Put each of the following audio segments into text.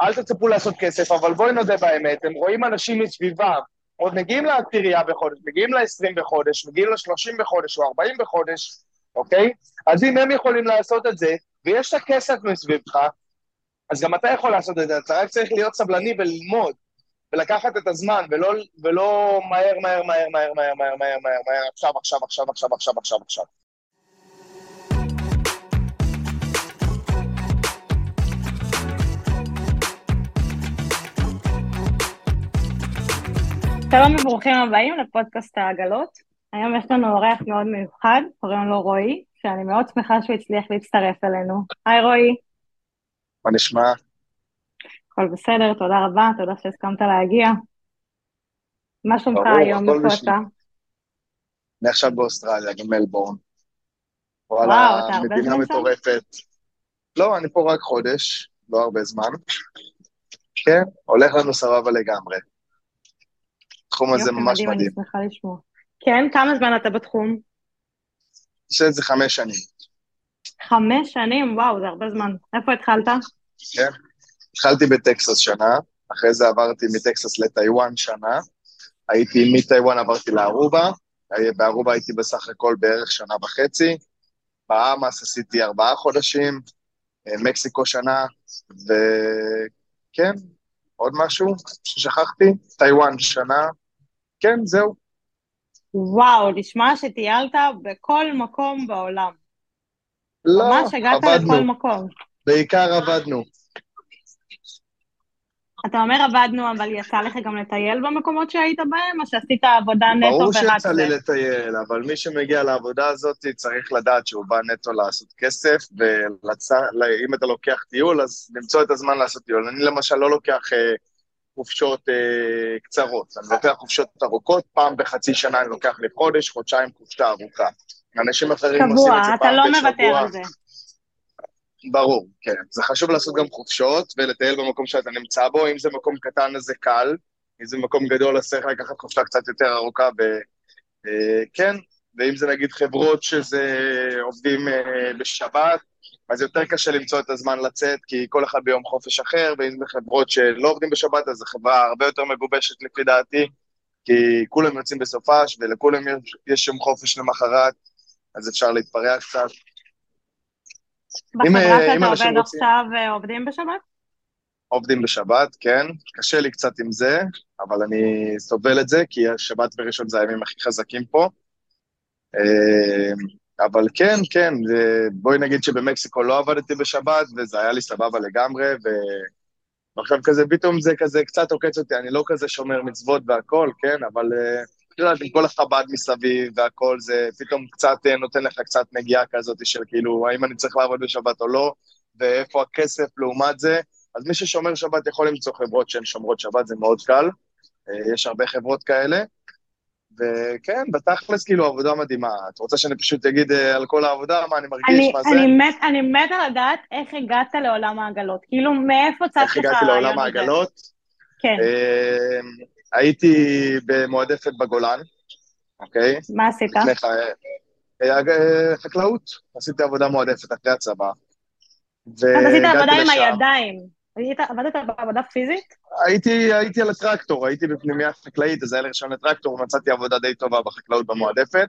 אל תצפו לעשות כסף, אבל בואי נודה באמת, הם רואים אנשים מסביבם, עוד מגיעים לעשירייה בחודש, מגיעים ל-20 בחודש, מגיעים ל-30 בחודש או 40 בחודש, אוקיי? אז אם הם יכולים לעשות את זה, ויש את הכסף מסביבך, אז גם אתה יכול לעשות את זה, אתה רק צריך להיות סבלני וללמוד, ולקחת את הזמן, ולא, ולא מהר, מהר, מהר, מהר, מהר, מהר, מהר, מהר, עכשיו, עכשיו, עכשיו, עכשיו, עכשיו, עכשיו, עכשיו. שלום וברוכים הבאים לפודקאסט העגלות. היום יש לנו אורח מאוד מיוחד, קוראים לו רועי, שאני מאוד שמחה שהוא הצליח להצטרף אלינו. היי רועי. מה נשמע? הכל בסדר, תודה רבה, תודה שהסכמת להגיע. מה שלומך היום, איפה אתה? אני עכשיו באוסטרליה, במלבורן. וואו, אתה הרבה זמן שם? מטורפת. לא, אני פה רק חודש, לא הרבה זמן. כן, הולך לנו סבבה לגמרי. התחום הזה ממש מדהים. אני שמחה לשמוע. כן, כמה זמן אתה בתחום? יש את זה חמש שנים. חמש שנים? וואו, זה הרבה זמן. איפה התחלת? כן, התחלתי בטקסס שנה, אחרי זה עברתי מטקסס לטיוואן שנה, הייתי מטיוואן עברתי לארובה, בארובה הייתי בסך הכל בערך שנה וחצי, באמאס עשיתי ארבעה חודשים, אה, מקסיקו שנה, וכן, עוד משהו ששכחתי? טיוואן שנה, כן, זהו. וואו, נשמע שטיילת בכל מקום בעולם. לא, ממש הגעת עבדנו. לכל מקום. בעיקר עבדנו. אתה אומר עבדנו, אבל יצא לך גם לטייל במקומות שהיית בהם, או שעשית עבודה נטו ורק זה? ברור שיצא לי לטייל, אבל מי שמגיע לעבודה הזאת צריך לדעת שהוא בא נטו לעשות כסף, ואם אתה לוקח טיול, אז למצוא את הזמן לעשות טיול. אני למשל לא לוקח אה, חופשות אה, קצרות, אני לוקח חופשות ארוכות, פעם בחצי שנה אני לוקח לי חודש, חודשיים חופשה ארוכה. אנשים אחרים קבוע, עושים את זה פעם בשבוע. קבוע, אתה לא מוותר על זה. ברור, כן. זה חשוב לעשות גם חופשות ולטייל במקום שאתה נמצא בו, אם זה מקום קטן אז זה קל, אם זה מקום גדול אז צריך לקחת חופשה קצת יותר ארוכה, וכן, אה, ואם זה נגיד חברות שזה עובדים אה, בשבת, אז יותר קשה למצוא את הזמן לצאת, כי כל אחד ביום חופש אחר, ואם זה חברות שלא עובדים בשבת, אז זו חברה הרבה יותר מגובשת לפי דעתי, כי כולם יוצאים בסופש, ולכולם יש יום חופש למחרת, אז אפשר להתפרע קצת. בחברה אה, שאתה עובד רוצים... עכשיו אה, עובדים בשבת? עובדים בשבת, כן. קשה לי קצת עם זה, אבל אני סובל את זה, כי השבת וראשון זה הימים הכי חזקים פה. אה, אבל כן, כן, בואי נגיד שבמקסיקו לא עבדתי בשבת, וזה היה לי סבבה לגמרי, ו... ועכשיו כזה, פתאום זה כזה קצת עוקץ אותי, אני לא כזה שומר מצוות והכל, כן, אבל את יודעת, עם כל החב"ד מסביב והכל, זה פתאום קצת אה, נותן לך קצת נגיעה כזאת של כאילו, האם אני צריך לעבוד בשבת או לא, ואיפה הכסף לעומת זה. אז מי ששומר שבת יכול למצוא חברות שהן שומרות שבת, זה מאוד קל. אה, יש הרבה חברות כאלה. וכן, בתכלס כאילו עבודה מדהימה. את רוצה שאני פשוט אגיד אה, על כל העבודה, מה אני מרגיש, אני, מה זה? אני מת, אני מתה לדעת איך הגעת לעולם העגלות. כאילו, מאיפה צץ לך הרעיון הזה? איך הגעתי לעולם העגלות? כן. הייתי במועדפת בגולן, אוקיי? מה עשית? לפני אה, אה, חקלאות, עשיתי עבודה מועדפת אחרי הצבא. אז עשית עבודה עם הידיים. עבדת בעבודה פיזית? הייתי, הייתי על הטרקטור, הייתי בפנימייה חקלאית, אז היה לי ראשון לטרקטור, ומצאתי עבודה די טובה בחקלאות במועדפת.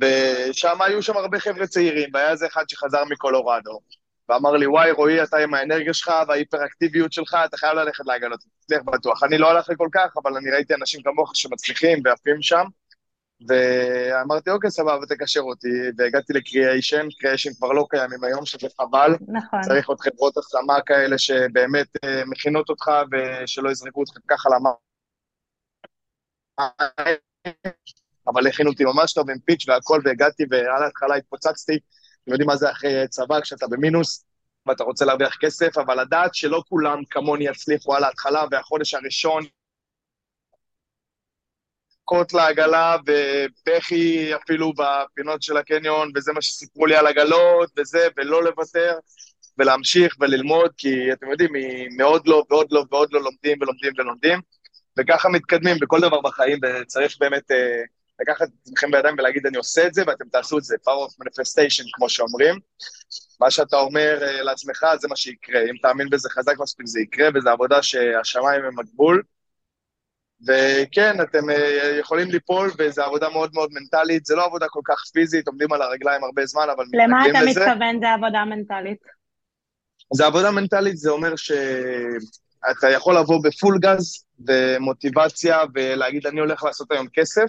ושם היו שם הרבה חבר'ה צעירים, והיה איזה אחד שחזר מקולורדו. ואמר לי, וואי, רועי, אתה עם האנרגיה שלך וההיפראקטיביות שלך, אתה חייב ללכת לעגלות, תצליח בטוח. אני לא הלך לכל כך, אבל אני ראיתי אנשים כמוך שמצליחים ועפים שם, ואמרתי, אוקיי, סבבה, תקשר אותי, והגעתי לקריאיישן, קריאיישן כבר לא קיימים היום, שזה חבל. נכון. צריך עוד חברות השמה כאלה שבאמת אה, מכינות אותך ושלא יזרקו אותך ככה למה... אבל הכינו אותי ממש טוב עם פיץ' והכל, והגעתי, ועל ההתחלה התפוצצתי. אתם יודעים מה זה אחרי צבא, כשאתה במינוס, ואתה רוצה להרוויח כסף, אבל לדעת שלא כולם כמוני יצליחו על ההתחלה, והחודש הראשון קוט לעגלה ובכי אפילו בפינות של הקניון, וזה מה שסיפרו לי על עגלות וזה, ולא לוותר, ולהמשיך וללמוד, כי אתם יודעים, מאוד לא ועוד לא ועוד לא לומדים ולומדים ולומדים, וככה מתקדמים בכל דבר בחיים, וצריך באמת אה, לקחת את עצמכם בידיים ולהגיד, אני עושה את זה, ואתם תעשו את זה, power of manifestation, כמו שאומרים. מה שאתה אומר uh, לעצמך, זה מה שיקרה. אם תאמין בזה חזק מספיק, זה יקרה, וזו עבודה שהשמיים הם הגבול. וכן, אתם uh, יכולים ליפול, וזו עבודה מאוד מאוד מנטלית, זה לא עבודה כל כך פיזית, עומדים על הרגליים הרבה זמן, אבל מתנגדים למה אתה לזה. מתכוון זה עבודה מנטלית? זה עבודה מנטלית, זה אומר שאתה יכול לבוא בפול גז ומוטיבציה ולהגיד, אני הולך לעשות היום כסף,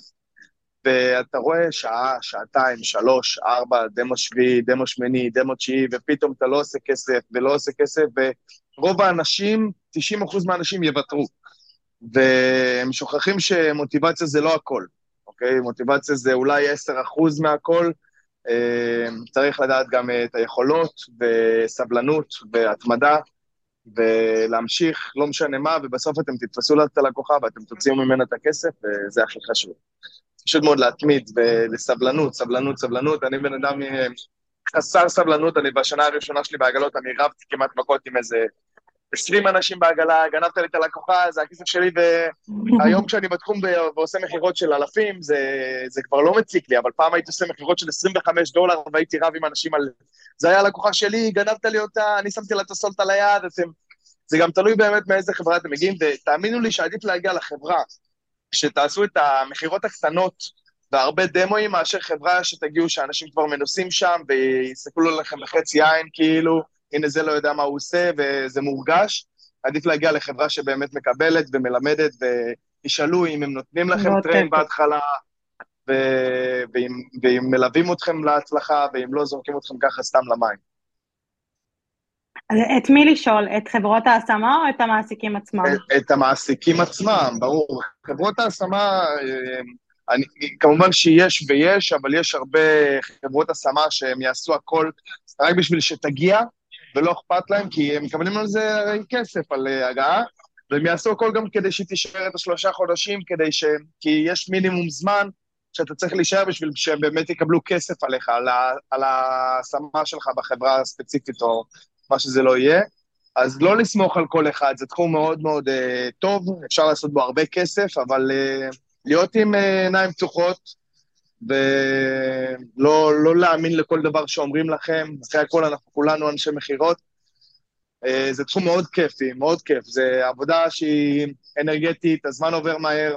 ואתה רואה שעה, שעתיים, שלוש, ארבע, דמו שביעי, דמו שמיני, דמו תשיעי, ופתאום אתה לא עושה כסף ולא עושה כסף, ורוב האנשים, 90% מהאנשים יוותרו. והם שוכחים שמוטיבציה זה לא הכל, אוקיי? מוטיבציה זה אולי 10% מהכל, אה, צריך לדעת גם את היכולות וסבלנות והתמדה ולהמשיך, לא משנה מה, ובסוף אתם תתפסו את הלקוחה ואתם תוציאו ממנה את הכסף, וזה הכי חשוב. פשוט מאוד להתמיד ולסבלנות, סבלנות, סבלנות. אני בן אדם אה, חסר סבלנות, אני בשנה הראשונה שלי בעגלות, אני רבתי כמעט מכות עם איזה 20 אנשים בעגלה, גנבת לי את הלקוחה, זה הכסף שלי, והיום כשאני בתחום ועושה מכירות של אלפים, זה, זה כבר לא מציק לי, אבל פעם הייתי עושה מכירות של 25 דולר, והייתי רב עם אנשים על... זה היה לקוחה שלי, גנבת לי אותה, אני שמתי לה את הסולט על היד, אתם... זה גם תלוי באמת מאיזה חברה אתם מגיעים, ותאמינו לי שעדיף להגיע לחברה, שתעשו את המכירות הקטנות והרבה דמואים, מאשר חברה שתגיעו שאנשים כבר מנוסים שם, ויסתכלו עליכם בחצי עין, כאילו, הנה זה לא יודע מה הוא עושה, וזה מורגש. עדיף להגיע לחברה שבאמת מקבלת ומלמדת, וישאלו אם הם נותנים לכם טריין בהתחלה, ו- ואם, ואם מלווים אתכם להצלחה, ואם לא זורקים אתכם ככה סתם למים. את מי לשאול? את חברות ההשמה או את המעסיקים עצמם? את, את המעסיקים עצמם, ברור. חברות ההשמה, אני, כמובן שיש ויש, אבל יש הרבה חברות השמה שהם יעשו הכל רק בשביל שתגיע, ולא אכפת להם, כי הם מקבלים על זה כסף, על הגעה, והם יעשו הכל גם כדי שהיא תישאר את השלושה חודשים, כדי ש... כי יש מינימום זמן שאתה צריך להישאר בשביל שהם באמת יקבלו כסף עליך, על. על ההשמה שלך בחברה הספציפית, או מה שזה לא יהיה. אז לא לסמוך על כל אחד, זה תחום מאוד מאוד uh, טוב, אפשר לעשות בו הרבה כסף, אבל uh, להיות עם uh, עיניים פתוחות, ולא לא להאמין לכל דבר שאומרים לכם, אחרי הכל אנחנו כולנו אנשי מכירות. Uh, זה תחום מאוד כיפי, מאוד כיף, זה עבודה שהיא אנרגטית, הזמן עובר מהר,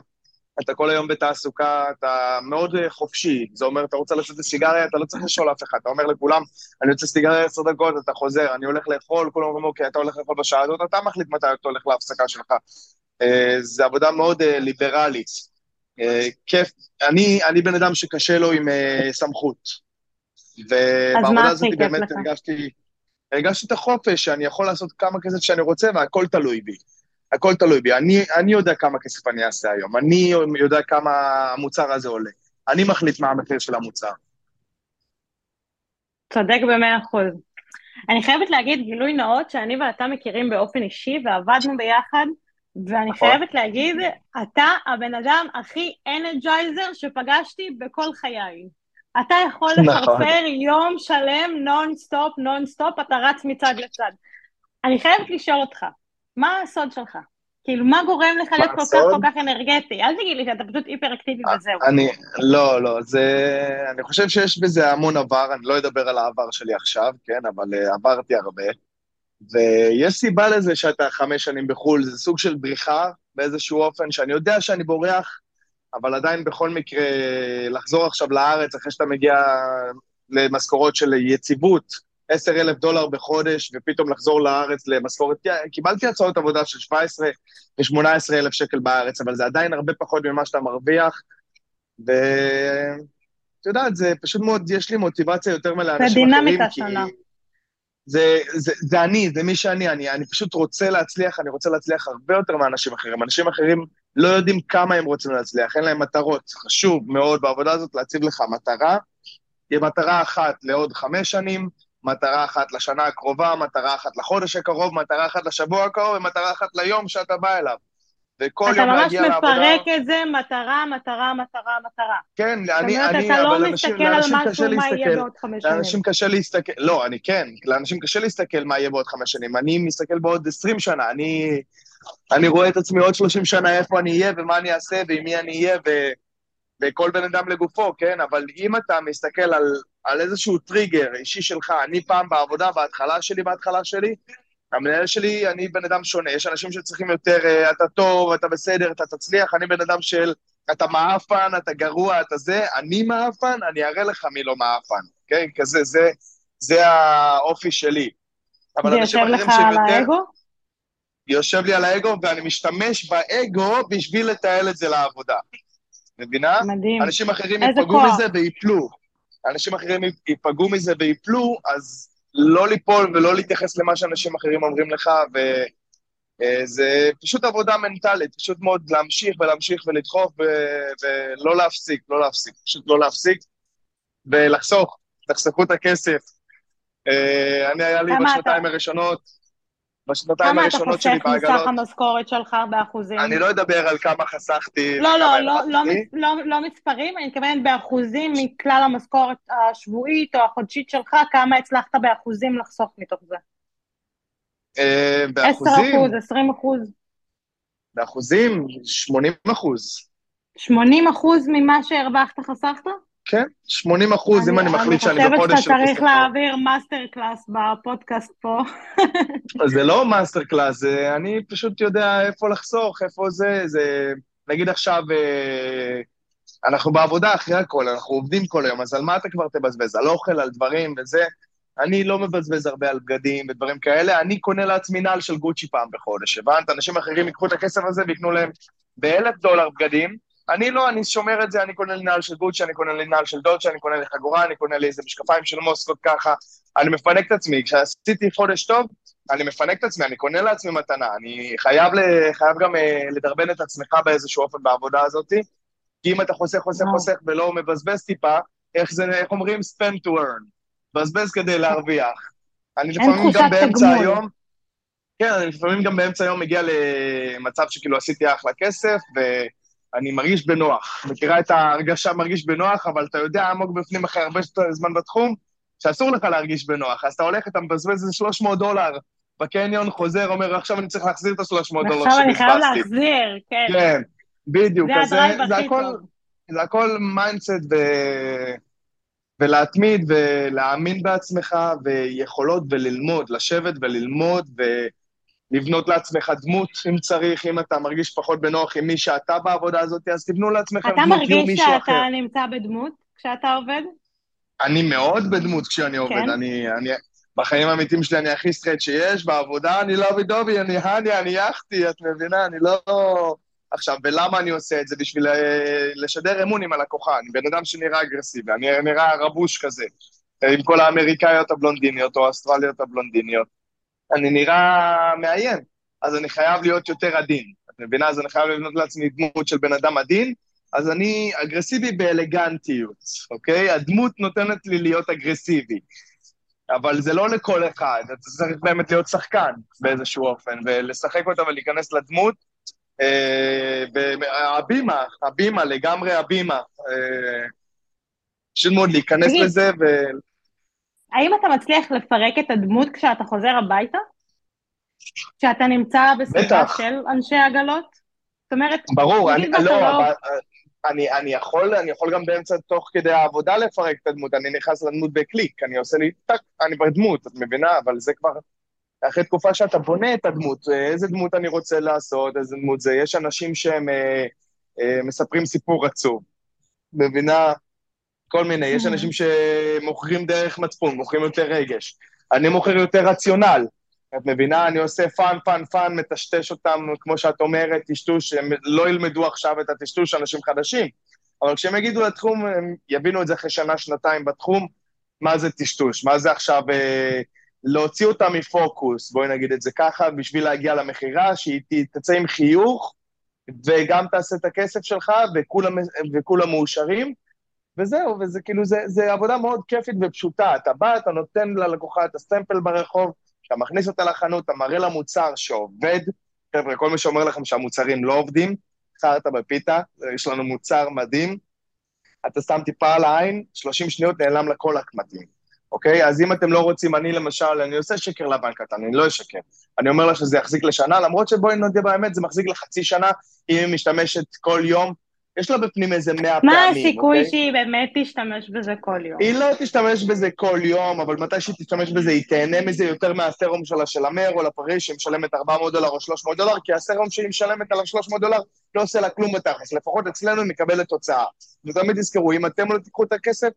אתה כל היום בתעסוקה, אתה מאוד חופשי, זה אומר, אתה רוצה לצאת לסיגריה, אתה לא צריך לשאול אף אחד, אתה אומר לכולם, אני יוצא סיגריה עשר דקות, אתה חוזר, אני הולך לאכול, כולם אומרים, אוקיי, אתה הולך לאכול בשעה הזאת, אתה מחליט מתי אתה הולך להפסקה שלך. זה עבודה מאוד ליברלית. כיף, אני, אני בן אדם שקשה לו עם סמכות. ובעבודה הזאת באמת לך? הרגשתי, הרגשתי את החופש, שאני יכול לעשות כמה כסף שאני רוצה, והכל תלוי בי. הכל תלוי בי. אני, אני יודע כמה כסף אני אעשה היום, אני יודע כמה המוצר הזה עולה. אני מחליט מה המחיר של המוצר. צודק במאה אחוז. אני חייבת להגיד גילוי נאות שאני ואתה מכירים באופן אישי ועבדנו ביחד, ואני נכון. חייבת להגיד, אתה הבן אדם הכי energizer שפגשתי בכל חיי. אתה יכול נכון. לחרפר יום שלם nonstop, nonstop, אתה רץ מצד לצד. אני חייבת לשאול אותך, מה הסוד שלך? כאילו, מה גורם לך להיות כל כך כל כך אנרגטי? אל תגיד לי שאתה פשוט היפר-אקטיבי וזהו. אני, לא, לא, זה... אני חושב שיש בזה המון עבר, אני לא אדבר על העבר שלי עכשיו, כן, אבל uh, עברתי הרבה. ויש סיבה לזה שאתה חמש שנים בחו"ל, זה סוג של בריחה באיזשהו אופן, שאני יודע שאני בורח, אבל עדיין בכל מקרה, לחזור עכשיו לארץ אחרי שאתה מגיע למשכורות של יציבות, 10 אלף דולר בחודש, ופתאום לחזור לארץ למשכורת, קיבלתי הצעות עבודה של 17 ו-18 אלף שקל בארץ, אבל זה עדיין הרבה פחות ממה שאתה מרוויח, ואת יודעת, זה פשוט מאוד, יש לי מוטיבציה יותר מלא אנשים אחרים, זה דינמיקה שונה. זה, זה, זה אני, זה מי שאני, אני, אני פשוט רוצה להצליח, אני רוצה להצליח הרבה יותר מאנשים אחרים. אנשים אחרים לא יודעים כמה הם רוצים להצליח, אין להם מטרות. חשוב מאוד בעבודה הזאת להציב לך מטרה, תהיה מטרה אחת לעוד חמש שנים, מטרה אחת לשנה הקרובה, מטרה אחת לחודש הקרוב, מטרה אחת לשבוע הקרוב, ומטרה אחת ליום שאתה בא אליו. וכל יום להגיע לעבודה... אתה ממש מפרק את זה, מטרה, מטרה, מטרה, מטרה. כן, אני, אני, אתה לא מסתכל על משהו, מה יהיה בעוד חמש שנים. לאנשים קשה להסתכל, לא, אני כן, לאנשים קשה להסתכל מה יהיה בעוד חמש שנים. אני מסתכל בעוד עשרים שנה, אני, אני רואה את עצמי עוד שלושים שנה איפה אני אהיה, ומה אני אעשה, ועם מי אני אהיה, ו... וכל בן אדם לגופו, כן? אבל אם אתה מסתכל על, על איזשהו טריגר אישי שלך, אני פעם בעבודה, בהתחלה שלי, בהתחלה שלי, המנהל שלי, אני בן אדם שונה. יש אנשים שצריכים יותר, אה, אתה טוב, אתה בסדר, אתה תצליח, אני בן אדם של, אתה מעפן, אתה גרוע, אתה זה, אני מעפן, אני אראה לך מי לא מעפן, כן? כזה, זה, זה האופי שלי. זה יושב לך על האגו? יושב לי על האגו, ואני משתמש באגו בשביל לתעל את זה לעבודה. מבינה? מדהים. אנשים אחרים ייפגעו מזה ויפלו. אנשים אחרים ייפגעו מזה ויפלו, אז לא ליפול ולא להתייחס למה שאנשים אחרים אומרים לך, וזה פשוט עבודה מנטלית, פשוט מאוד להמשיך ולהמשיך ולדחוף ולא להפסיק, לא להפסיק, פשוט לא להפסיק, ולחסוך, תחסכו את הכסף. אה, אני, היה לי בשנתיים הראשונות, בשנתיים הראשונות שלי בעגלות... כמה אתה חוסך מסך המשכורת שלך באחוזים? אני לא אדבר על כמה חסכתי. לא, לא, לא, לא, לא, לא מספרים, אני מתכוונת באחוזים מכלל המשכורת השבועית או החודשית שלך, כמה הצלחת באחוזים לחסוך מתוך זה? אה, באחוזים? 10 אחוז, 20 אחוז. באחוזים? 80 אחוז. 80 אחוז ממה שהרווחת חסכת? כן, 80 אחוז, אם אני מחליט שאני בחודש... אני חושבת שאתה צריך להעביר master class בפודקאסט פה. זה לא master class, זה אני פשוט יודע איפה לחסוך, איפה זה, זה... נגיד עכשיו, אה, אנחנו בעבודה אחרי הכל, אנחנו עובדים כל היום, אז על מה אתה כבר תבזבז? על אוכל, על דברים וזה? אני לא מבזבז הרבה על בגדים ודברים כאלה, אני קונה לעצמי נעל של גוצ'י פעם בחודש, הבנת? אנשים אחרים ייקחו את הכסף הזה ויקנו להם באלף דולר בגדים, אני לא, אני שומר את זה, אני קונה לי נעל של גוצ'י, אני קונה לי נעל של דודג'ה, אני קונה לי חגורה, אני קונה לי איזה משקפיים של מוסקוט ככה, אני מפנק את עצמי. כשעשיתי חודש טוב, אני מפנק את עצמי, אני קונה לעצמי מתנה. אני חייב, ל, חייב גם uh, לדרבן את עצמך באיזשהו אופן בעבודה הזאת, כי אם אתה חוסך, חוסך, חוסך ולא מבזבז טיפה, איך זה, איך אומרים? spend to earn. מבזבז כדי להרוויח. אני לפעמים גם באמצע היום... כן, אני לפעמים גם באמצע היום מגיע למצב שכאילו עשיתי אחלה כסף, ו... אני מרגיש בנוח. מכירה את ההרגשה מרגיש בנוח, אבל אתה יודע עמוק בפנים אחרי הרבה זמן בתחום, שאסור לך להרגיש בנוח. אז אתה הולך, אתה מבזבז איזה 300 דולר בקניון, חוזר, אומר, עכשיו אני צריך להחזיר את ה-300 דולר. עכשיו אני חייב להחזיר, כן. כן, בדיוק. זה ה drive הכי טוב. זה הכל mindset ו... ולהתמיד ולהאמין בעצמך, ויכולות וללמוד, לשבת וללמוד, ו... לבנות לעצמך דמות, אם צריך, אם אתה מרגיש פחות בנוח עם מי שאתה בעבודה הזאת, אז תבנו לעצמך דמות עם מישהו אחר. אתה מרגיש שאתה נמצא בדמות כשאתה עובד? אני מאוד בדמות כשאני כן. עובד. אני, אני, בחיים האמיתיים שלי אני הכי straight שיש, בעבודה אני לא דובי, אני honey, אני אוחתי, את מבינה? אני לא... עכשיו, ולמה אני עושה את זה? בשביל אה, לשדר אמון עם הלקוחה. אני בן אדם שנראה אגרסיבי, אני נראה ערבוש כזה, עם כל האמריקאיות הבלונדיניות או האסטרליות הבלונדיניות. אני נראה מאיים, אז אני חייב להיות יותר עדין. את מבינה? אז אני חייב לבנות לעצמי דמות של בן אדם עדין, אז אני אגרסיבי באלגנטיות, אוקיי? הדמות נותנת לי להיות אגרסיבי. אבל זה לא לכל אחד, אתה צריך באמת להיות שחקן באיזשהו אופן, ולשחק אותה ולהיכנס לדמות. והבימה, אה, הבימה, לגמרי הבימה. פשוט מאוד להיכנס לזה ו... האם אתה מצליח לפרק את הדמות כשאתה חוזר הביתה? כשאתה נמצא בסביבה של אנשי עגלות? זאת אומרת... ברור, אני, לא, לא... אבל, אני, אני, יכול, אני יכול גם באמצע, תוך כדי העבודה לפרק את הדמות, אני נכנס לדמות בקליק, אני עושה לי טאק, אני בדמות, את מבינה? אבל זה כבר אחרי תקופה שאתה בונה את הדמות, איזה דמות אני רוצה לעשות, איזה דמות זה. יש אנשים שהם אה, אה, מספרים סיפור עצוב, מבינה? כל מיני, יש mm-hmm. אנשים שמוכרים דרך מצפון, מוכרים יותר רגש. אני מוכר יותר רציונל. את מבינה? אני עושה fun, fun, fun, מטשטש אותם, כמו שאת אומרת, טשטוש, הם לא ילמדו עכשיו את הטשטוש, אנשים חדשים. אבל כשהם יגיעו לתחום, הם יבינו את זה אחרי שנה, שנתיים בתחום, מה זה טשטוש, מה זה עכשיו אה, להוציא אותם מפוקוס, בואי נגיד את זה ככה, בשביל להגיע למכירה, שהיא תצא עם חיוך, וגם תעשה את הכסף שלך, וכולם, וכולם מאושרים. וזהו, וזה כאילו, זה, זה עבודה מאוד כיפית ופשוטה. אתה בא, אתה נותן ללקוחה את הסטמפל ברחוב, אתה מכניס אותה לחנות, אתה מראה לה מוצר שעובד. חבר'ה, כל מי שאומר לכם שהמוצרים לא עובדים, חרטה בפיתה, יש לנו מוצר מדהים. אתה שם טיפה על העין, 30 שניות נעלם לכל הקמטים, אוקיי? אז אם אתם לא רוצים, אני למשל, אני עושה שקר לבן קטן, אני לא אשקר. אני אומר לה שזה יחזיק לשנה, למרות שבואי נודה באמת, זה מחזיק לחצי שנה, אם היא משתמשת כל יום יש לה בפנים איזה מאה פעמים, מה הסיכוי אוקיי? שהיא באמת תשתמש בזה כל יום? היא לא תשתמש בזה כל יום, אבל מתי שהיא תשתמש בזה, היא תהנה מזה יותר מהסרום שלה של המר או לפריש, שהיא משלמת 400 דולר או 300 דולר, כי הסרום שהיא משלמת על ה-300 דולר לא עושה לה כלום בתכלס, לפחות אצלנו היא מקבלת תוצאה. ותמיד תזכרו, אם אתם לא תיקחו את הכסף,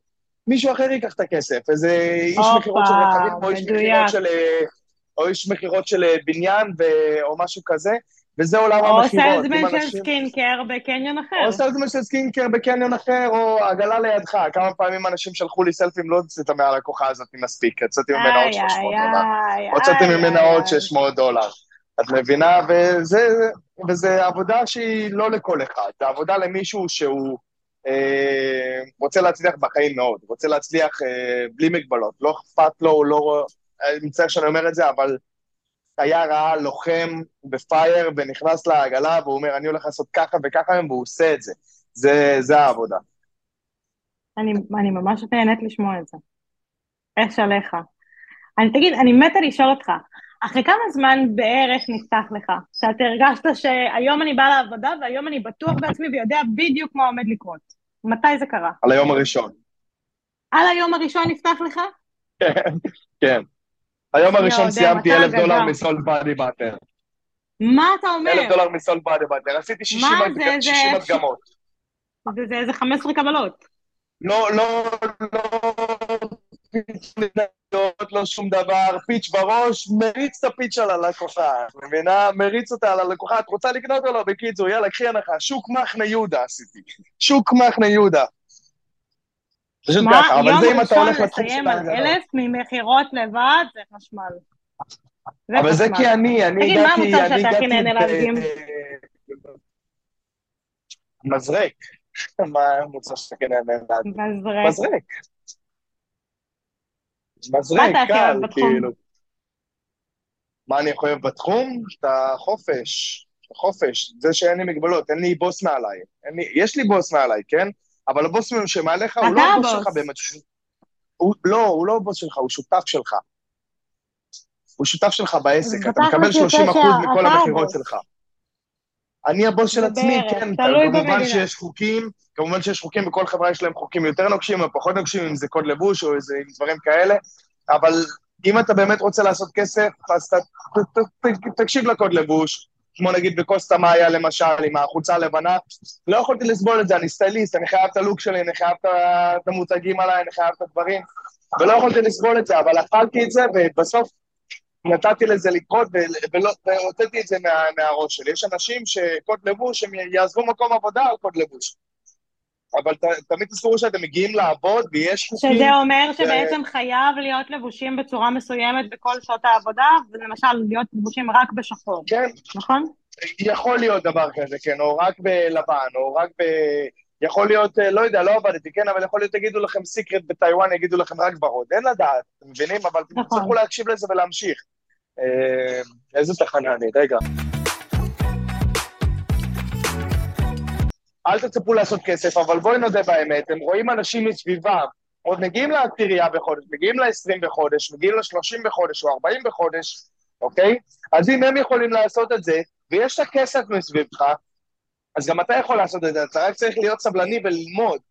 מישהו אחר ייקח את הכסף, איזה איש מכירות של רכבים, או איש. מכירות של, אה, או איש מכירות של אה, בניין, ו- או משהו כזה, וזה עולם או המכירות. סלזמן אם של אנשים- סקינקר בקניון אחר. או סלזמן של סקינקר בקניון אחר, או עגלה לידך. כמה פעמים אנשים שלחו לי סלפים, לא הוצאת מהלקוחה הזאת מספיק, יצאתי ממנה עוד איי, 300 איי, דולר. איי, הוצאתי ממנה עוד איי. 600 דולר. את מבינה? וזה, וזה עבודה שהיא לא לכל אחד, זה עבודה למישהו שהוא אה, רוצה להצליח בחיים מאוד, רוצה להצליח אה, בלי מגבלות, לא אכפת לו, הוא לא... אני מצטער שאני אומר את זה, אבל היה רעה, לוחם בפייר, ונכנס לעגלה, והוא אומר, אני הולך לעשות ככה וככה, והוא עושה את זה. זה, זה העבודה. אני, אני ממש נהנית לשמוע את זה. אש עליך. אני, תגיד, אני מתה לשאול אותך, אחרי כמה זמן בערך נפתח לך? שאתה הרגשת שהיום אני באה לעבודה והיום אני בטוח בעצמי ויודע בדיוק מה עומד לקרות. מתי זה קרה? על היום הראשון. על היום הראשון נפתח לך? כן. היום הראשון יודע, סיימתי אלף דולר. מסולד באדי באטר. מה אתה אומר? אלף דולר מסולד באדי באטר. עשיתי 60 מה הדג- זה, זה- 60 הדגמות. זה, זה איזה 15 קבלות. לא, לא, לא, מניות, לא שום דבר, פיץ' בראש, מריץ את הפיץ' על הלקוחה, מבינה? מריץ אותה על הלקוחה, את רוצה לקנות או לא? בקיצור, יאללה, קחי הנחה, שוק מחנה יהודה עשיתי. שוק מחנה יהודה. פשוט מה, ככה, אבל יום זה אם אתה ראשון הולך לתחום לסיים של על ההגנות. אלף ממכירות לבד, זה חשמל. אבל זה. כי אני, אני תגיד, מה הגעתי, המוצר שאתה הכי הגעתי נהנה להדגים? מזרק. מה המוצר שאתה כן נהנה להדגים? מזרק. מזרק. מזרק, הכי קל? כאילו. מה אני הכי אוהב בתחום? את החופש. החופש, זה שאין לי מגבלות, אין לי בוס מעליי. לי, יש לי בוס מעליי, כן? אבל הבוס שמעליך הוא לא הבוס. שלך באמת. הוא, לא, הוא לא הבוס שלך, הוא שותף שלך. הוא שותף שלך בעסק, אתה מקבל יוצא 30 אחוז מכל המכירות. שלך. אני הבוס של עצמי, כן, כמובן. שיש חוקים, כמובן שיש חוקים, וכל חברה יש להם חוקים יותר נוקשים או פחות נוקשים, אם זה קוד לבוש או איזה דברים כאלה, אבל אם אתה באמת רוצה לעשות כסף, אז ת, ת, ת, ת, תקשיב לקוד לבוש, כמו נגיד בקוסטה מאיה למשל, עם החולצה הלבנה, לא יכולתי לסבול את זה, אני סטייליסט, אני חייב את הלוק שלי, אני חייב את המותגים עליי, אני חייב את הדברים, ולא יכולתי לסבול את זה, אבל אכלתי את זה, ובסוף נתתי לזה לקרות והוצאתי את זה מה, מהראש שלי. יש אנשים שקוד לבוש, הם יעזבו מקום עבודה על קוד לבוש. אבל ת, תמיד תזכרו שאתם מגיעים לעבוד ויש חוקים. שזה אומר שבעצם חייב להיות לבושים בצורה מסוימת בכל שעות העבודה, ולמשל להיות לבושים רק בשחור, כן, נכון? יכול להיות דבר כזה, כן, או רק בלבן, או רק ב... יכול להיות, אה, לא יודע, לא עבדתי, כן, אבל יכול להיות, יגידו לכם סיקרט בטיוואן, יגידו לכם רק ורוד. אין לדעת, אתם מבינים? אבל נכון. תצטרכו להקשיב לזה ולהמשיך. אה, איזה תחנה אני? רגע. אל תצפו לעשות כסף, אבל בואי נודה באמת, הם רואים אנשים מסביבם, עוד מגיעים לעשירייה בחודש, מגיעים ל-20 בחודש, מגיעים ל-30 בחודש או 40 בחודש, אוקיי? אז אם הם יכולים לעשות את זה, ויש את הכסף מסביבך, אז גם אתה יכול לעשות את זה, אתה רק צריך להיות סבלני וללמוד,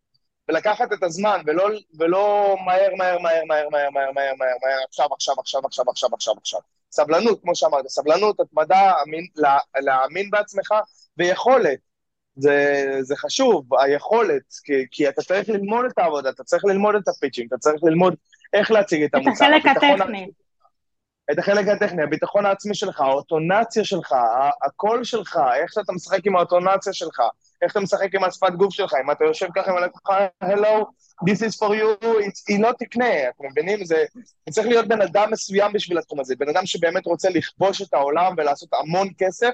ולקחת את הזמן, ולא, ולא מהר, מהר, מהר, מהר, מהר, מהר, מהר, מהר, מהר, עכשיו, עכשיו, עכשיו, עכשיו, עכשיו, עכשיו, עכשיו. סבלנות, כמו שאמרת, סבלנות, התמדה, אמין, לה, להאמין בעצמך, ויכולת. זה, זה חשוב, היכולת, כי, כי אתה צריך ללמוד את העבודה, אתה צריך ללמוד את הפיצ'ים, אתה צריך ללמוד איך להציג את את המוצר. החלק הביטחון הטכני. את החלק הטכני, הביטחון העצמי שלך, האוטונציה שלך, הקול שלך, איך שאתה משחק עם האוטונציה שלך, איך אתה משחק עם השפת גוף שלך, אם אתה יושב ככה עם הלקוחה, hello, this is for you, it's, היא לא תקנה, אתם מבינים? זה, זה צריך להיות בן אדם מסוים בשביל התחום הזה, בן אדם שבאמת רוצה לכבוש את העולם ולעשות המון כסף,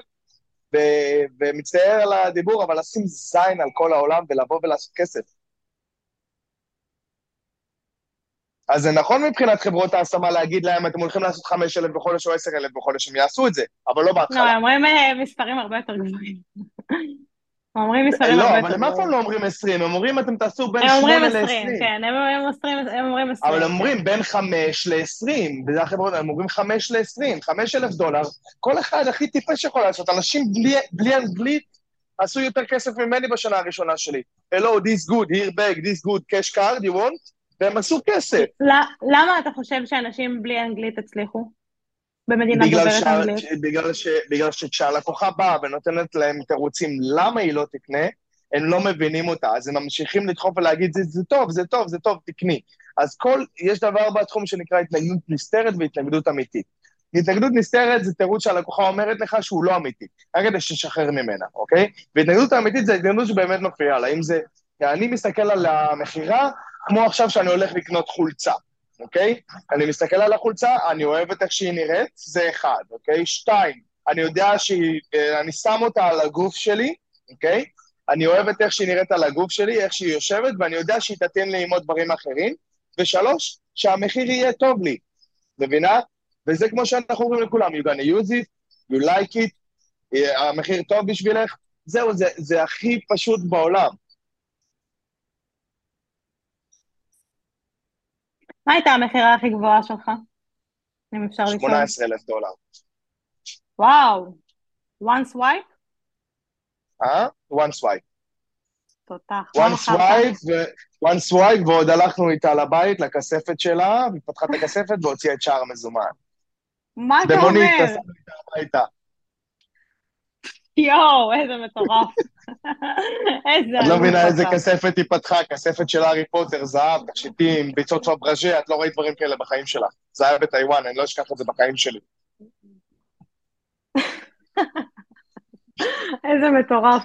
ו, ומצטער על הדיבור, אבל לשים זין על כל העולם ולבוא ולעשות כסף. אז זה נכון מבחינת חברות ההשמה להגיד להם, אתם הולכים לעשות 5,000 בחודש או 10,000 בחודש, הם יעשו את זה, אבל לא לא, בהתחלה. הם אומרים אה, מספרים הרבה יותר גבוהים. אומרים מספרים הרבה לא, אבל הם אף פעם. לא אומרים 20, הם אומרים אתם תעשו בין הם אומרים 8 20, ל-20. כן, הם אומרים 20, הם אומרים 20. אבל הם כן. אומרים בין 5 ל-20, וזה החברות, הם אומרים 5 ל-20, 5,000 דולר, כל אחד הכי טיפש יכול לעשות, אנשים בלי, בלי אנגלית עשו יותר כסף ממני בשנה הראשונה שלי. Hello, this good, here back, this good, cash card, you want? והם עשו כסף. למה אתה חושב שאנשים בלי אנגלית הצליחו? במדינה דוברת אנגלית. בגלל, ש, בגלל שכשהלקוחה באה ונותנת להם תירוצים למה היא לא תקנה, הם לא מבינים אותה, אז הם ממשיכים לדחוף ולהגיד, זה, זה טוב, זה טוב, זה טוב, תקני. אז כל, יש דבר בתחום שנקרא התנגדות נסתרת והתנגדות אמיתית. התנגדות נסתרת זה תירוץ שהלקוחה אומרת לך שהוא לא אמיתי, רק כדי שתשחרר ממנה, אוקיי? והתנגדות האמיתית זה התנגדות שבאמת מפריעה לה, אם זה, אני מסתכל על המכירה, כמו עכשיו שאני הולך לקנות חולצה, אוקיי? אני מסתכל על החולצה, אני אוהב את איך שהיא נראית, זה אחד, אוקיי? שתיים, אני יודע שאני אה, שם אותה על הגוף שלי, אוקיי? אני אוהב את איך שהיא נראית על הגוף שלי, איך שהיא יושבת, ואני יודע שהיא תתאים לי עם עוד דברים אחרים. ושלוש, שהמחיר יהיה טוב לי, מבינה? וזה כמו שאנחנו אומרים לכולם, you gonna use it, you like it, המחיר טוב בשבילך, זהו, זה, זה הכי פשוט בעולם. מה הייתה המכירה הכי גבוהה שלך? אם אפשר לשאול. 18,000 דולר. וואו, one swipe? אה? one swipe. תותח. one swipe, ו... one swipe, ועוד הלכנו איתה לבית, לכספת שלה, והיא פתחה את הכספת והוציאה את שער המזומן. מה אתה אומר? במונית, נסענו איתה הביתה. יואו, איזה מטורף. איזה... את לא מבינה איזה כספת היא פתחה, כספת של הארי פוטר, זהב, תכשיטים, ביצות פברז'ה, את לא ראית דברים כאלה בחיים שלך. זה היה בטיוואן, אני לא אשכח את זה בחיים שלי. איזה מטורף.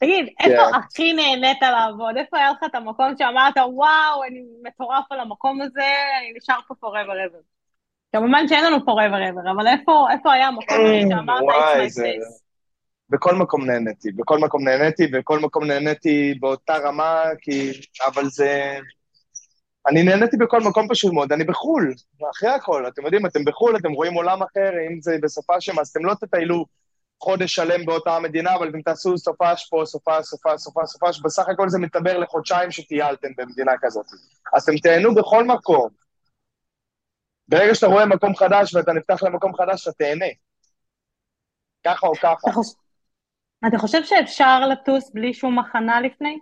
תגיד, איפה כן. הכי נהנית לעבוד? איפה היה לך את המקום שאמרת, וואו, אני מטורף על המקום הזה, אני נשאר פה forever ever. כמובן שאין לנו forever ever, אבל איפה, היה המקום הזה שאמרת, it's my place? בכל מקום נהניתי, בכל מקום נהניתי, בכל מקום נהניתי באותה רמה, כי... אבל זה... אני נהניתי בכל מקום פשוט מאוד, אני בחו"ל, אחרי הכל, אתם יודעים, אתם בחו"ל, אתם רואים עולם אחר, אם זה בסופה שם, אז אתם לא תטיילו חודש שלם באותה המדינה, אבל אתם תעשו סופש פה, סופש, סופש, סופש, סופש, בסך הכל זה מתבר לחודשיים שטיילתם במדינה כזאת. אז אתם תהנו בכל מקום. ברגע שאתה רואה מקום חדש ואתה נפתח למקום חדש, אתה תהנה. ככה או ככה. אתה חושב שאפשר לטוס בלי שום הכנה לפני?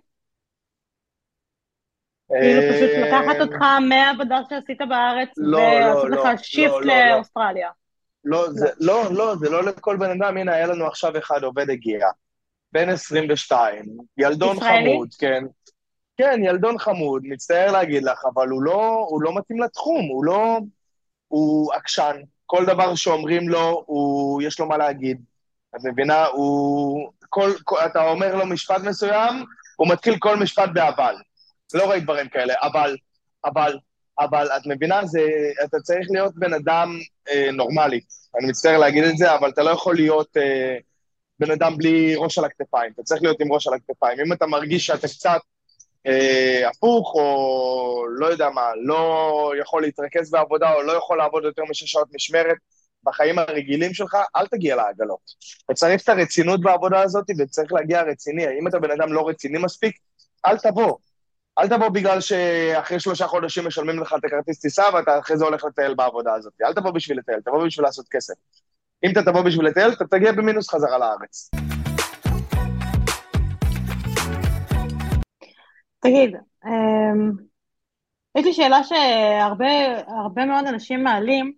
כאילו פשוט אה, לקחת אותך מהעבודה שעשית בארץ לא, ולעשות לא, לך שיפט לא, לאוסטרליה. לא, לא, לא, זה לא לכל בן אדם. הנה, היה לנו עכשיו אחד עובד הגיע, בן 22, ילדון? חמוד, כן. כן, ילדון חמוד, מצטער להגיד לך, אבל הוא לא, הוא לא מתאים לתחום, הוא לא... הוא עקשן. כל דבר שאומרים לו, הוא, יש לו מה להגיד. את מבינה? הוא... כל, כל, אתה אומר לו משפט מסוים, הוא מתחיל כל משפט באבל. לא ראית דברים כאלה, אבל, אבל, אבל, את מבינה? זה, אתה צריך להיות בן אדם אה, נורמלי. אני מצטער להגיד את זה, אבל אתה לא יכול להיות אה, בן אדם בלי ראש על הכתפיים. אתה צריך להיות עם ראש על הכתפיים. אם אתה מרגיש שאתה קצת אה, הפוך, או לא יודע מה, לא יכול להתרכז בעבודה, או לא יכול לעבוד יותר משש שעות משמרת, בחיים הרגילים שלך, אל תגיע לעגלות. אתה צריך את הרצינות בעבודה הזאת, וצריך להגיע רציני. אם אתה בן אדם לא רציני מספיק, אל תבוא. אל תבוא בגלל שאחרי שלושה חודשים משלמים לך את הכרטיס טיסה ואתה אחרי זה הולך לטייל בעבודה הזאת. אל תבוא בשביל לטייל, תבוא בשביל לעשות כסף. אם אתה תבוא בשביל לטייל, אתה תגיע במינוס חזרה לארץ. תגיד, אמ, יש לי שאלה שהרבה מאוד אנשים מעלים,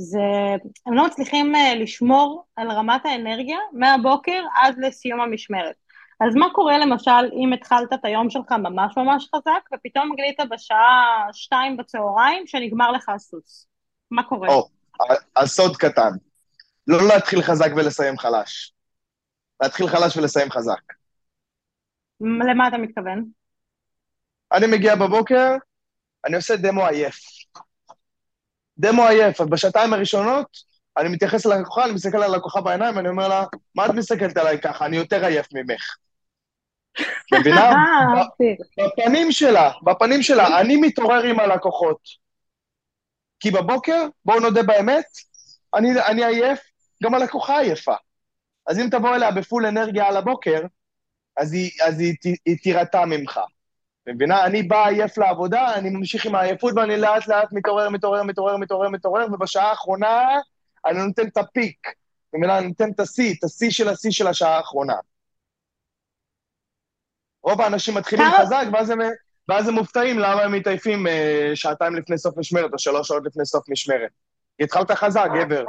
זה הם לא מצליחים אה, לשמור על רמת האנרגיה מהבוקר עד לסיום המשמרת. אז מה קורה למשל אם התחלת את היום שלך ממש ממש חזק, ופתאום גילית בשעה שתיים בצהריים שנגמר לך הסוס? מה קורה? או, אז סוד קטן. לא להתחיל חזק ולסיים חלש. להתחיל חלש ולסיים חזק. למה אתה מתכוון? אני מגיע בבוקר, אני עושה דמו עייף. דמו עייף, אז בשעתיים הראשונות אני מתייחס ללקוחה, אני מסתכל על הלקוחה בעיניים, ואני אומר לה, מה את מסתכלת עליי ככה? אני יותר עייף ממך. מבינה? אה, בפנים שלה, בפנים שלה, אני מתעורר עם הלקוחות. כי בבוקר, בואו נודה באמת, אני, אני עייף, גם הלקוחה עייפה. אז אם תבוא אליה בפול אנרגיה על הבוקר, אז היא, אז היא, היא, היא תירתע ממך. מבינה? אני בא עייף לעבודה, אני ממשיך עם העייפות ואני לאט לאט מתעורר, מתעורר, מתעורר, מתעורר, מתעורר, ובשעה האחרונה אני נותן את הפיק. מבינה? אני נותן את השיא, את השיא של השיא של השעה האחרונה. רוב האנשים מתחילים חזק, ואז הם, ואז הם מופתעים למה הם מתעייפים אה, שעתיים לפני סוף משמרת, או שלוש שעות לפני סוף משמרת. התחלת חזק, גבר.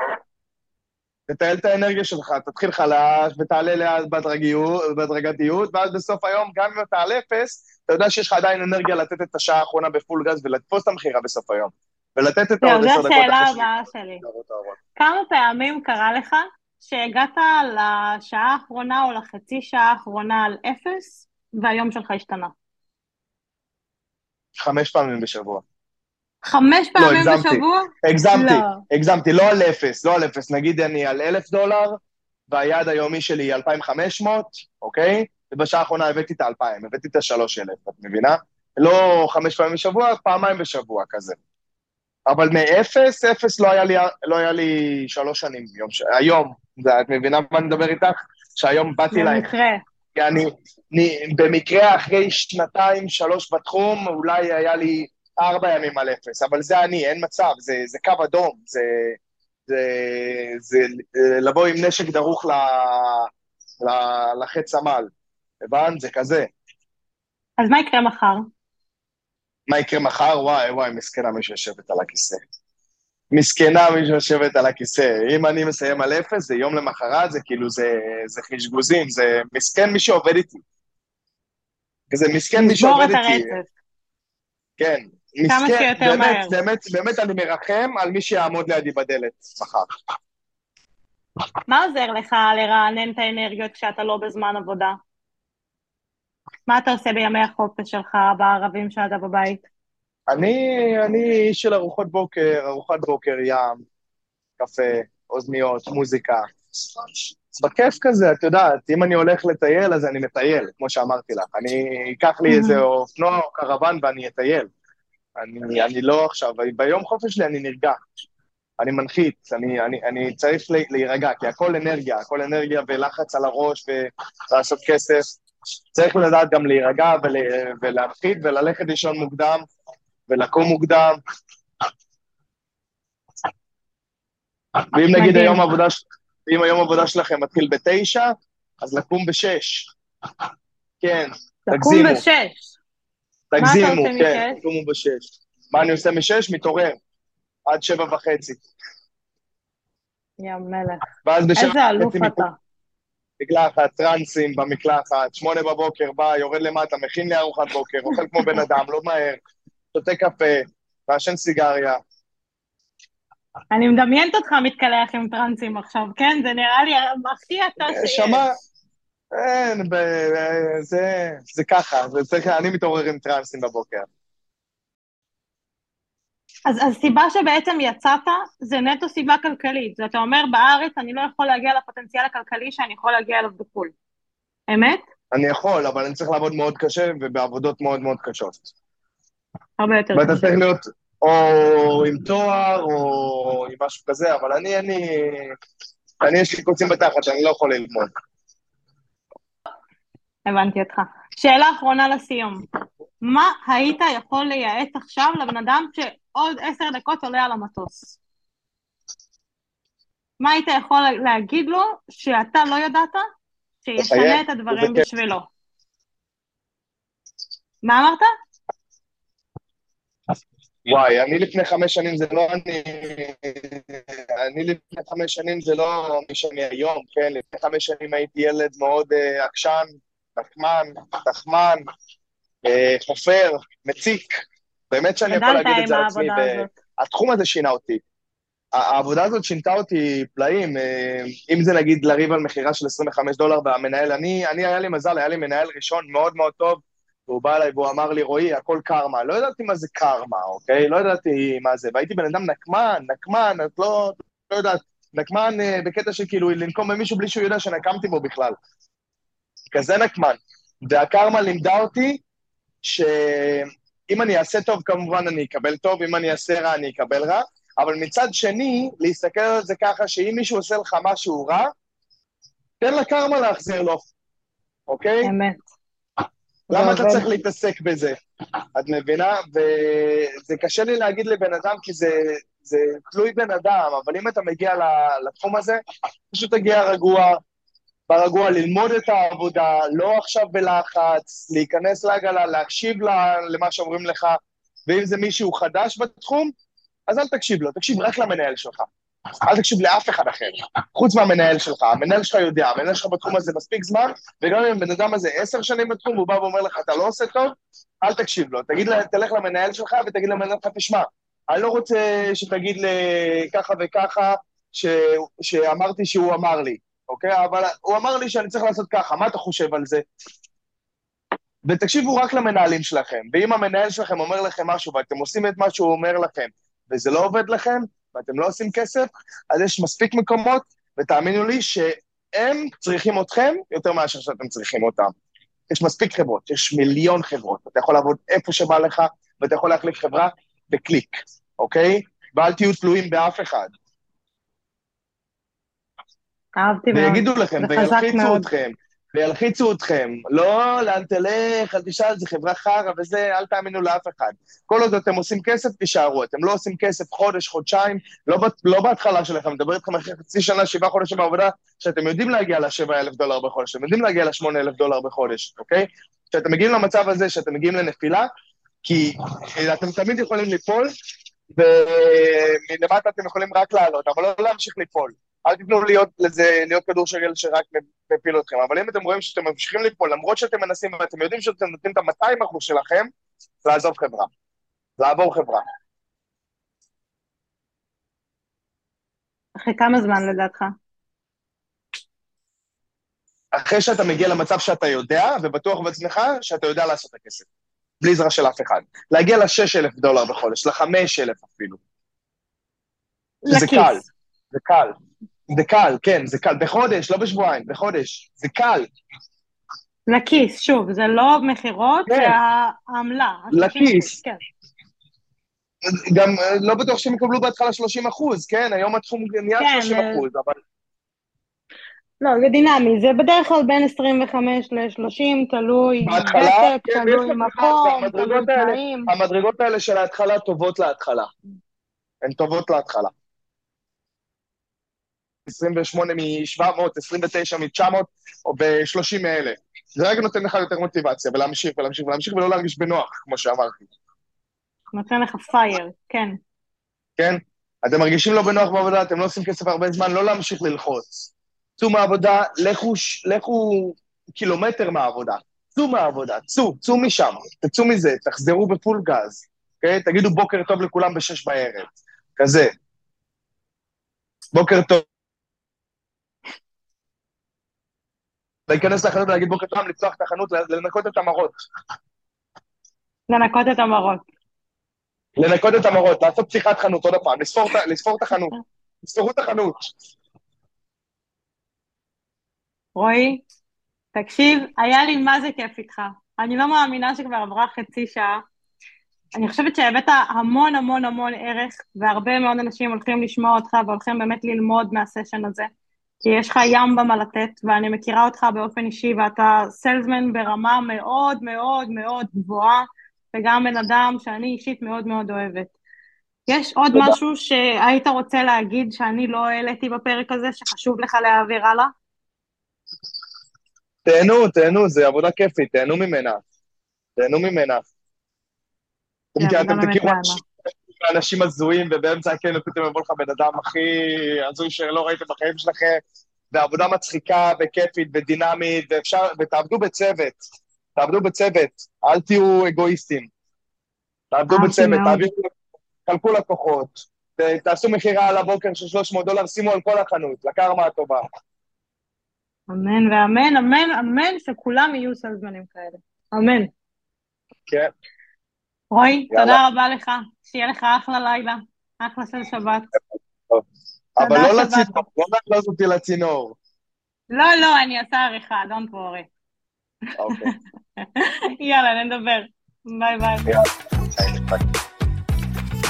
תטייל את האנרגיה שלך, תתחיל חלש ותעלה לאט בהדרגתיות, ואז בסוף היום, גם אם אתה על אפס, אתה יודע שיש לך עדיין אנרגיה לתת את השעה האחרונה בפול גז ולתפוס את המכירה בסוף היום. ולתת את העוד עשר דקות זו השאלה הבאה שלי. כמה פעמים קרה לך שהגעת לשעה האחרונה או לחצי שעה האחרונה על אפס, והיום שלך השתנה? חמש פעמים בשבוע. חמש לא, פעמים לא, בשבוע? הגזמתי, לא. הגזמתי, לא על אפס, לא על אפס. נגיד אני על אלף דולר, והיעד היומי שלי היא 2,500, אוקיי? ובשעה האחרונה הבאתי את ה-2,000, הבאתי את ה-3,000, את מבינה? לא חמש פעמים בשבוע, פעמיים בשבוע כזה. אבל מאפס, אפס לא היה לי, לא היה לי שלוש שנים יום ש... היום, את מבינה מה אני מדבר איתך? שהיום באתי אלייך. במקרה. אני, אני, במקרה אחרי שנתיים, שלוש בתחום, אולי היה לי ארבע ימים על אפס, אבל זה אני, אין מצב, זה, זה קו אדום, זה, זה, זה, זה לבוא עם נשק דרוך ל, ל, לחץ עמל, הבנת? זה כזה. אז מה יקרה מחר? מה יקרה מחר? וואי, וואי, מסכנה מי שיושבת על הכיסא. מסכנה מי שיושבת על הכיסא. אם אני מסיים על אפס, זה יום למחרת, זה כאילו, זה, זה חשגוזים, זה מסכן מי שעובד איתי. זה מסכן מי שעובד איתי. לשבור את הרצף. כן. כמה מסכן, שיותר באמת, מהר. באמת, באמת אני מרחם על מי שיעמוד לידי בדלת מחר. מה עוזר לך לרענן את האנרגיות כשאתה לא בזמן עבודה? מה אתה עושה בימי החופש שלך, בערבים שאתה בבית? אני, אני איש של ארוחות בוקר, ארוחת בוקר, ים, קפה, אוזניות, מוזיקה. בכיף כזה, את יודעת, אם אני הולך לטייל, אז אני מטייל, כמו שאמרתי לך. אני אקח לי איזה אופנוע או קרוון ואני אטייל. אני, אני לא עכשיו, ביום חופש שלי אני נרגע. אני מנחית, אני, אני, אני צריך להירגע, כי הכל אנרגיה, הכל אנרגיה ולחץ על הראש ולעשות כסף. צריך לדעת גם להירגע ול, ולהנחית וללכת לישון מוקדם ולקום מוקדם. ואם נגיד היום עבודה, אם היום עבודה שלכם מתחיל בתשע, אז לקום בשש. כן, תגזימו. לקום בשש. תגזימו, כן, תקומו בשש. מה אני עושה משש? מתעורר. עד שבע וחצי. יא מלך. איזה אלוף אתה. מקלחת, טרנסים במקלחת, שמונה בבוקר, בא, יורד למטה, מכין לי ארוחת בוקר, אוכל כמו בן אדם, לא מהר, שותה קפה, מעשן סיגריה. אני מדמיינת אותך מתקלח עם טרנסים עכשיו, כן? זה נראה לי הכי אתה שיש. שמע, אין, זה, זה ככה, זה, זה, אני מתעורר עם טרנסים בבוקר. אז הסיבה שבעצם יצאת זה נטו סיבה כלכלית. זה אתה אומר בארץ אני לא יכול להגיע לפוטנציאל הכלכלי שאני יכול להגיע אליו בחו"ל. אמת? אני יכול, אבל אני צריך לעבוד מאוד קשה ובעבודות מאוד מאוד קשות. הרבה יותר קשה. ואתה צריך להיות או עם תואר או עם משהו כזה, אבל אני, אני, אני יש לי קוצים בתחת שאני לא יכול ללמוד. הבנתי אותך. שאלה אחרונה לסיום. מה היית יכול לייעץ עכשיו לבן אדם שעוד עשר דקות עולה על המטוס? מה היית יכול להגיד לו שאתה לא ידעת, שישנה את הדברים בשבילו? מה אמרת? וואי, אני לפני חמש שנים זה לא אני... אני לפני חמש שנים זה לא מי שאני היום, כן? לפני חמש שנים הייתי ילד מאוד uh, עקשן, נחמן, תחמן, אה, חופר, מציק. באמת שאני יכול להגיד את זה על עצמי. התחום הזה שינה אותי. העבודה הזאת שינתה אותי פלאים, אה, אם זה נגיד לריב על מכירה של 25 דולר והמנהל, אני, אני היה לי מזל, היה לי מנהל ראשון מאוד מאוד טוב, והוא בא אליי והוא אמר לי, רועי, הכל קרמה. לא ידעתי מה זה קרמה, אוקיי? לא ידעתי מה זה. והייתי בן אדם נקמן, נקמן, את לא, לא יודעת, נקמן אה, בקטע של כאילו לנקום במישהו בלי שהוא יודע שנקמתי בו בכלל. כזה נקמן. והקרמה לימדה אותי שאם אני אעשה טוב, כמובן אני אקבל טוב, אם אני אעשה רע, אני אקבל רע, אבל מצד שני, להסתכל על זה ככה שאם מישהו עושה לך משהו רע, תן לקרמה להחזיר לו, אוקיי? אמת. למה אתה צריך להתעסק בזה? את מבינה? וזה קשה לי להגיד לבן אדם, כי זה, זה תלוי בן אדם, אבל אם אתה מגיע לתחום הזה, פשוט תגיע רגוע, ברגוע, ללמוד את העבודה, לא עכשיו בלחץ, להיכנס לעגלה, להקשיב למה שאומרים לך, ואם זה מישהו חדש בתחום, אז אל תקשיב לו, תקשיב רק למנהל שלך. אל תקשיב לאף אחד אחר, חוץ מהמנהל שלך. המנהל שלך יודע, המנהל שלך בתחום הזה מספיק זמן, וגם אם הבן אדם הזה עשר שנים בתחום, הוא בא ואומר לך, אתה לא עושה טוב, אל תקשיב לו. תגיד, תלך למנהל שלך ותגיד למנהל שלך, תשמע, אני לא רוצה שתגיד לי ככה וככה, ש... שאמרתי שהוא אמר לי, אוקיי? אבל הוא אמר לי שאני צריך לעשות ככה, מה אתה חושב על זה? ותקשיבו רק למנהלים שלכם, ואם המנהל שלכם אומר לכם משהו ואתם עושים את מה שהוא אומר לכם, וזה לא עובד לכם, ואתם לא עושים כסף, אז יש מספיק מקומות, ותאמינו לי שהם צריכים אתכם יותר מאשר שאתם צריכים אותם. יש מספיק חברות, יש מיליון חברות, אתה יכול לעבוד איפה שבא לך, ואתה יכול להחליף חברה בקליק, אוקיי? ואל תהיו תלויים באף אחד. אהבתי מאוד. ויגידו לכם, וילחיצו אתכם, וילחיצו אתכם. לא, לאן תלך, אל תשאל, זו חברה חרא וזה, אל תאמינו לאף אחד. כל עוד אתם עושים כסף, תישארו. אתם לא עושים כסף חודש, חודשיים, לא, לא בהתחלה שלכם, אני מדבר איתכם אחרי חצי שנה, שבעה חודשים בעבודה, שאתם יודעים להגיע ל-7 אלף דולר בחודש, אתם יודעים להגיע ל-8 אלף דולר בחודש, אוקיי? כשאתם מגיעים למצב הזה, שאתם מגיעים לנפילה, כי אתם תמיד יכולים ליפול, ומלמטה אתם יכולים רק לעלות, אבל לא להמשיך ליפול. אל תיתנו להיות לזה, להיות כדור שגל שרק מפיל אתכם. אבל אם אתם רואים שאתם ממשיכים ליפול, למרות שאתם מנסים ואתם יודעים שאתם נותנים את ה-200% שלכם, לעזוב חברה. לעבור חברה. אחרי כמה זמן לדעתך? אחרי שאתה מגיע למצב שאתה יודע, ובטוח בעצמך, שאתה יודע לעשות את הכסף. בלי עזרה של אף אחד. להגיע ל-6,000 דולר בחודש, ל-5,000 אפילו. לכיס. זה קל, זה קל. זה קל, כן, זה קל. בחודש, לא בשבועיים, בחודש. זה קל. לכיס, שוב, זה לא מכירות, כן. זה העמלה. לכיס. כן. גם אה, לא בטוח שהם יקבלו בהתחלה 30 אחוז, כן? היום התחום נהיה כן, 30 אה, אחוז, אבל... לא, זה דינמי, זה בדרך כלל בין 25 ל-30, תלוי בהתחלה, ותק, כן, תלוי מקום, תלוי תנאים. המדרגות האלה של ההתחלה טובות להתחלה. הן טובות להתחלה. 28 מ-700, 29 מ-900, או ב-30 מאלה. זה רק נותן לך יותר מוטיבציה, ולהמשיך ולהמשיך ולהמשיך, ולא להרגיש בנוח, כמו שאמרתי. נותן לך פייר, כן. כן? אתם מרגישים לא בנוח בעבודה, אתם לא עושים כסף הרבה זמן, לא להמשיך ללחוץ. צאו מהעבודה, לכו, לכו קילומטר מהעבודה. צאו מהעבודה, צאו, צאו משם, תצאו מזה, תחזרו בפול גז, אוקיי? Okay? תגידו בוקר טוב לכולם בשש בערב, כזה. בוקר טוב. להיכנס לחנות ולהגיד בוקר טוב, לפתוח את החנות, לנקות את המראות. לנקות את המראות. לנקות את המראות, לעשות פתיחת חנות עוד פעם, לספור, לספור את החנות. לספרו את החנות. רועי, תקשיב, היה לי מה זה כיף איתך. אני לא מאמינה שכבר עברה חצי שעה. אני חושבת שהבאת המון המון המון ערך, והרבה מאוד אנשים הולכים לשמוע אותך והולכים באמת ללמוד מהסשן הזה. כי יש לך ים במה לתת, ואני מכירה אותך באופן אישי, ואתה סלזמן ברמה מאוד מאוד מאוד גבוהה, וגם בן אדם שאני אישית מאוד מאוד אוהבת. יש עוד תודה. משהו שהיית רוצה להגיד שאני לא העליתי בפרק הזה, שחשוב לך להעביר הלאה? תהנו, תהנו, זו עבודה כיפית, תהנו ממנה. תהנו ממנה. כי אתם תכירו אנשים הזויים, ובאמצע הכנס פתאום יבוא לך בן אדם הכי הזוי שלא ראיתם בחיים שלכם, ועבודה מצחיקה וכיפית ודינמית, ואפשר, ותעבדו בצוות, תעבדו בצוות, אל תהיו אגואיסטים. תעבדו בצוות, תעבירו, חלקו לקוחות, תעשו מכירה על הבוקר של 300 דולר, שימו על כל החנות, לקרמה הטובה. אמן ואמן, אמן, אמן, שכולם יהיו סלזמנים כאלה. אמן. כן. רועי, תודה רבה לך, שיהיה לך אחלה לילה, אחלה של שבת. אבל לא לצינור, לא להכנס אותי לצינור. לא, לא, אני אעשה עריכה, don't worry. אוקיי. יאללה, נדבר. ביי ביי.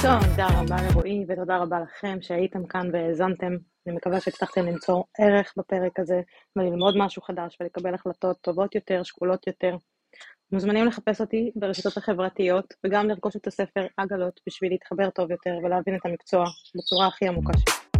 טוב, תודה רבה לרועי, ותודה רבה לכם שהייתם כאן והאזנתם. אני מקווה שהצלחתם למצוא ערך בפרק הזה, וללמוד משהו חדש, ולקבל החלטות טובות יותר, שקולות יותר. מוזמנים לחפש אותי ברשתות החברתיות, וגם לרכוש את הספר עגלות בשביל להתחבר טוב יותר ולהבין את המקצוע בצורה הכי עמוקה שלי.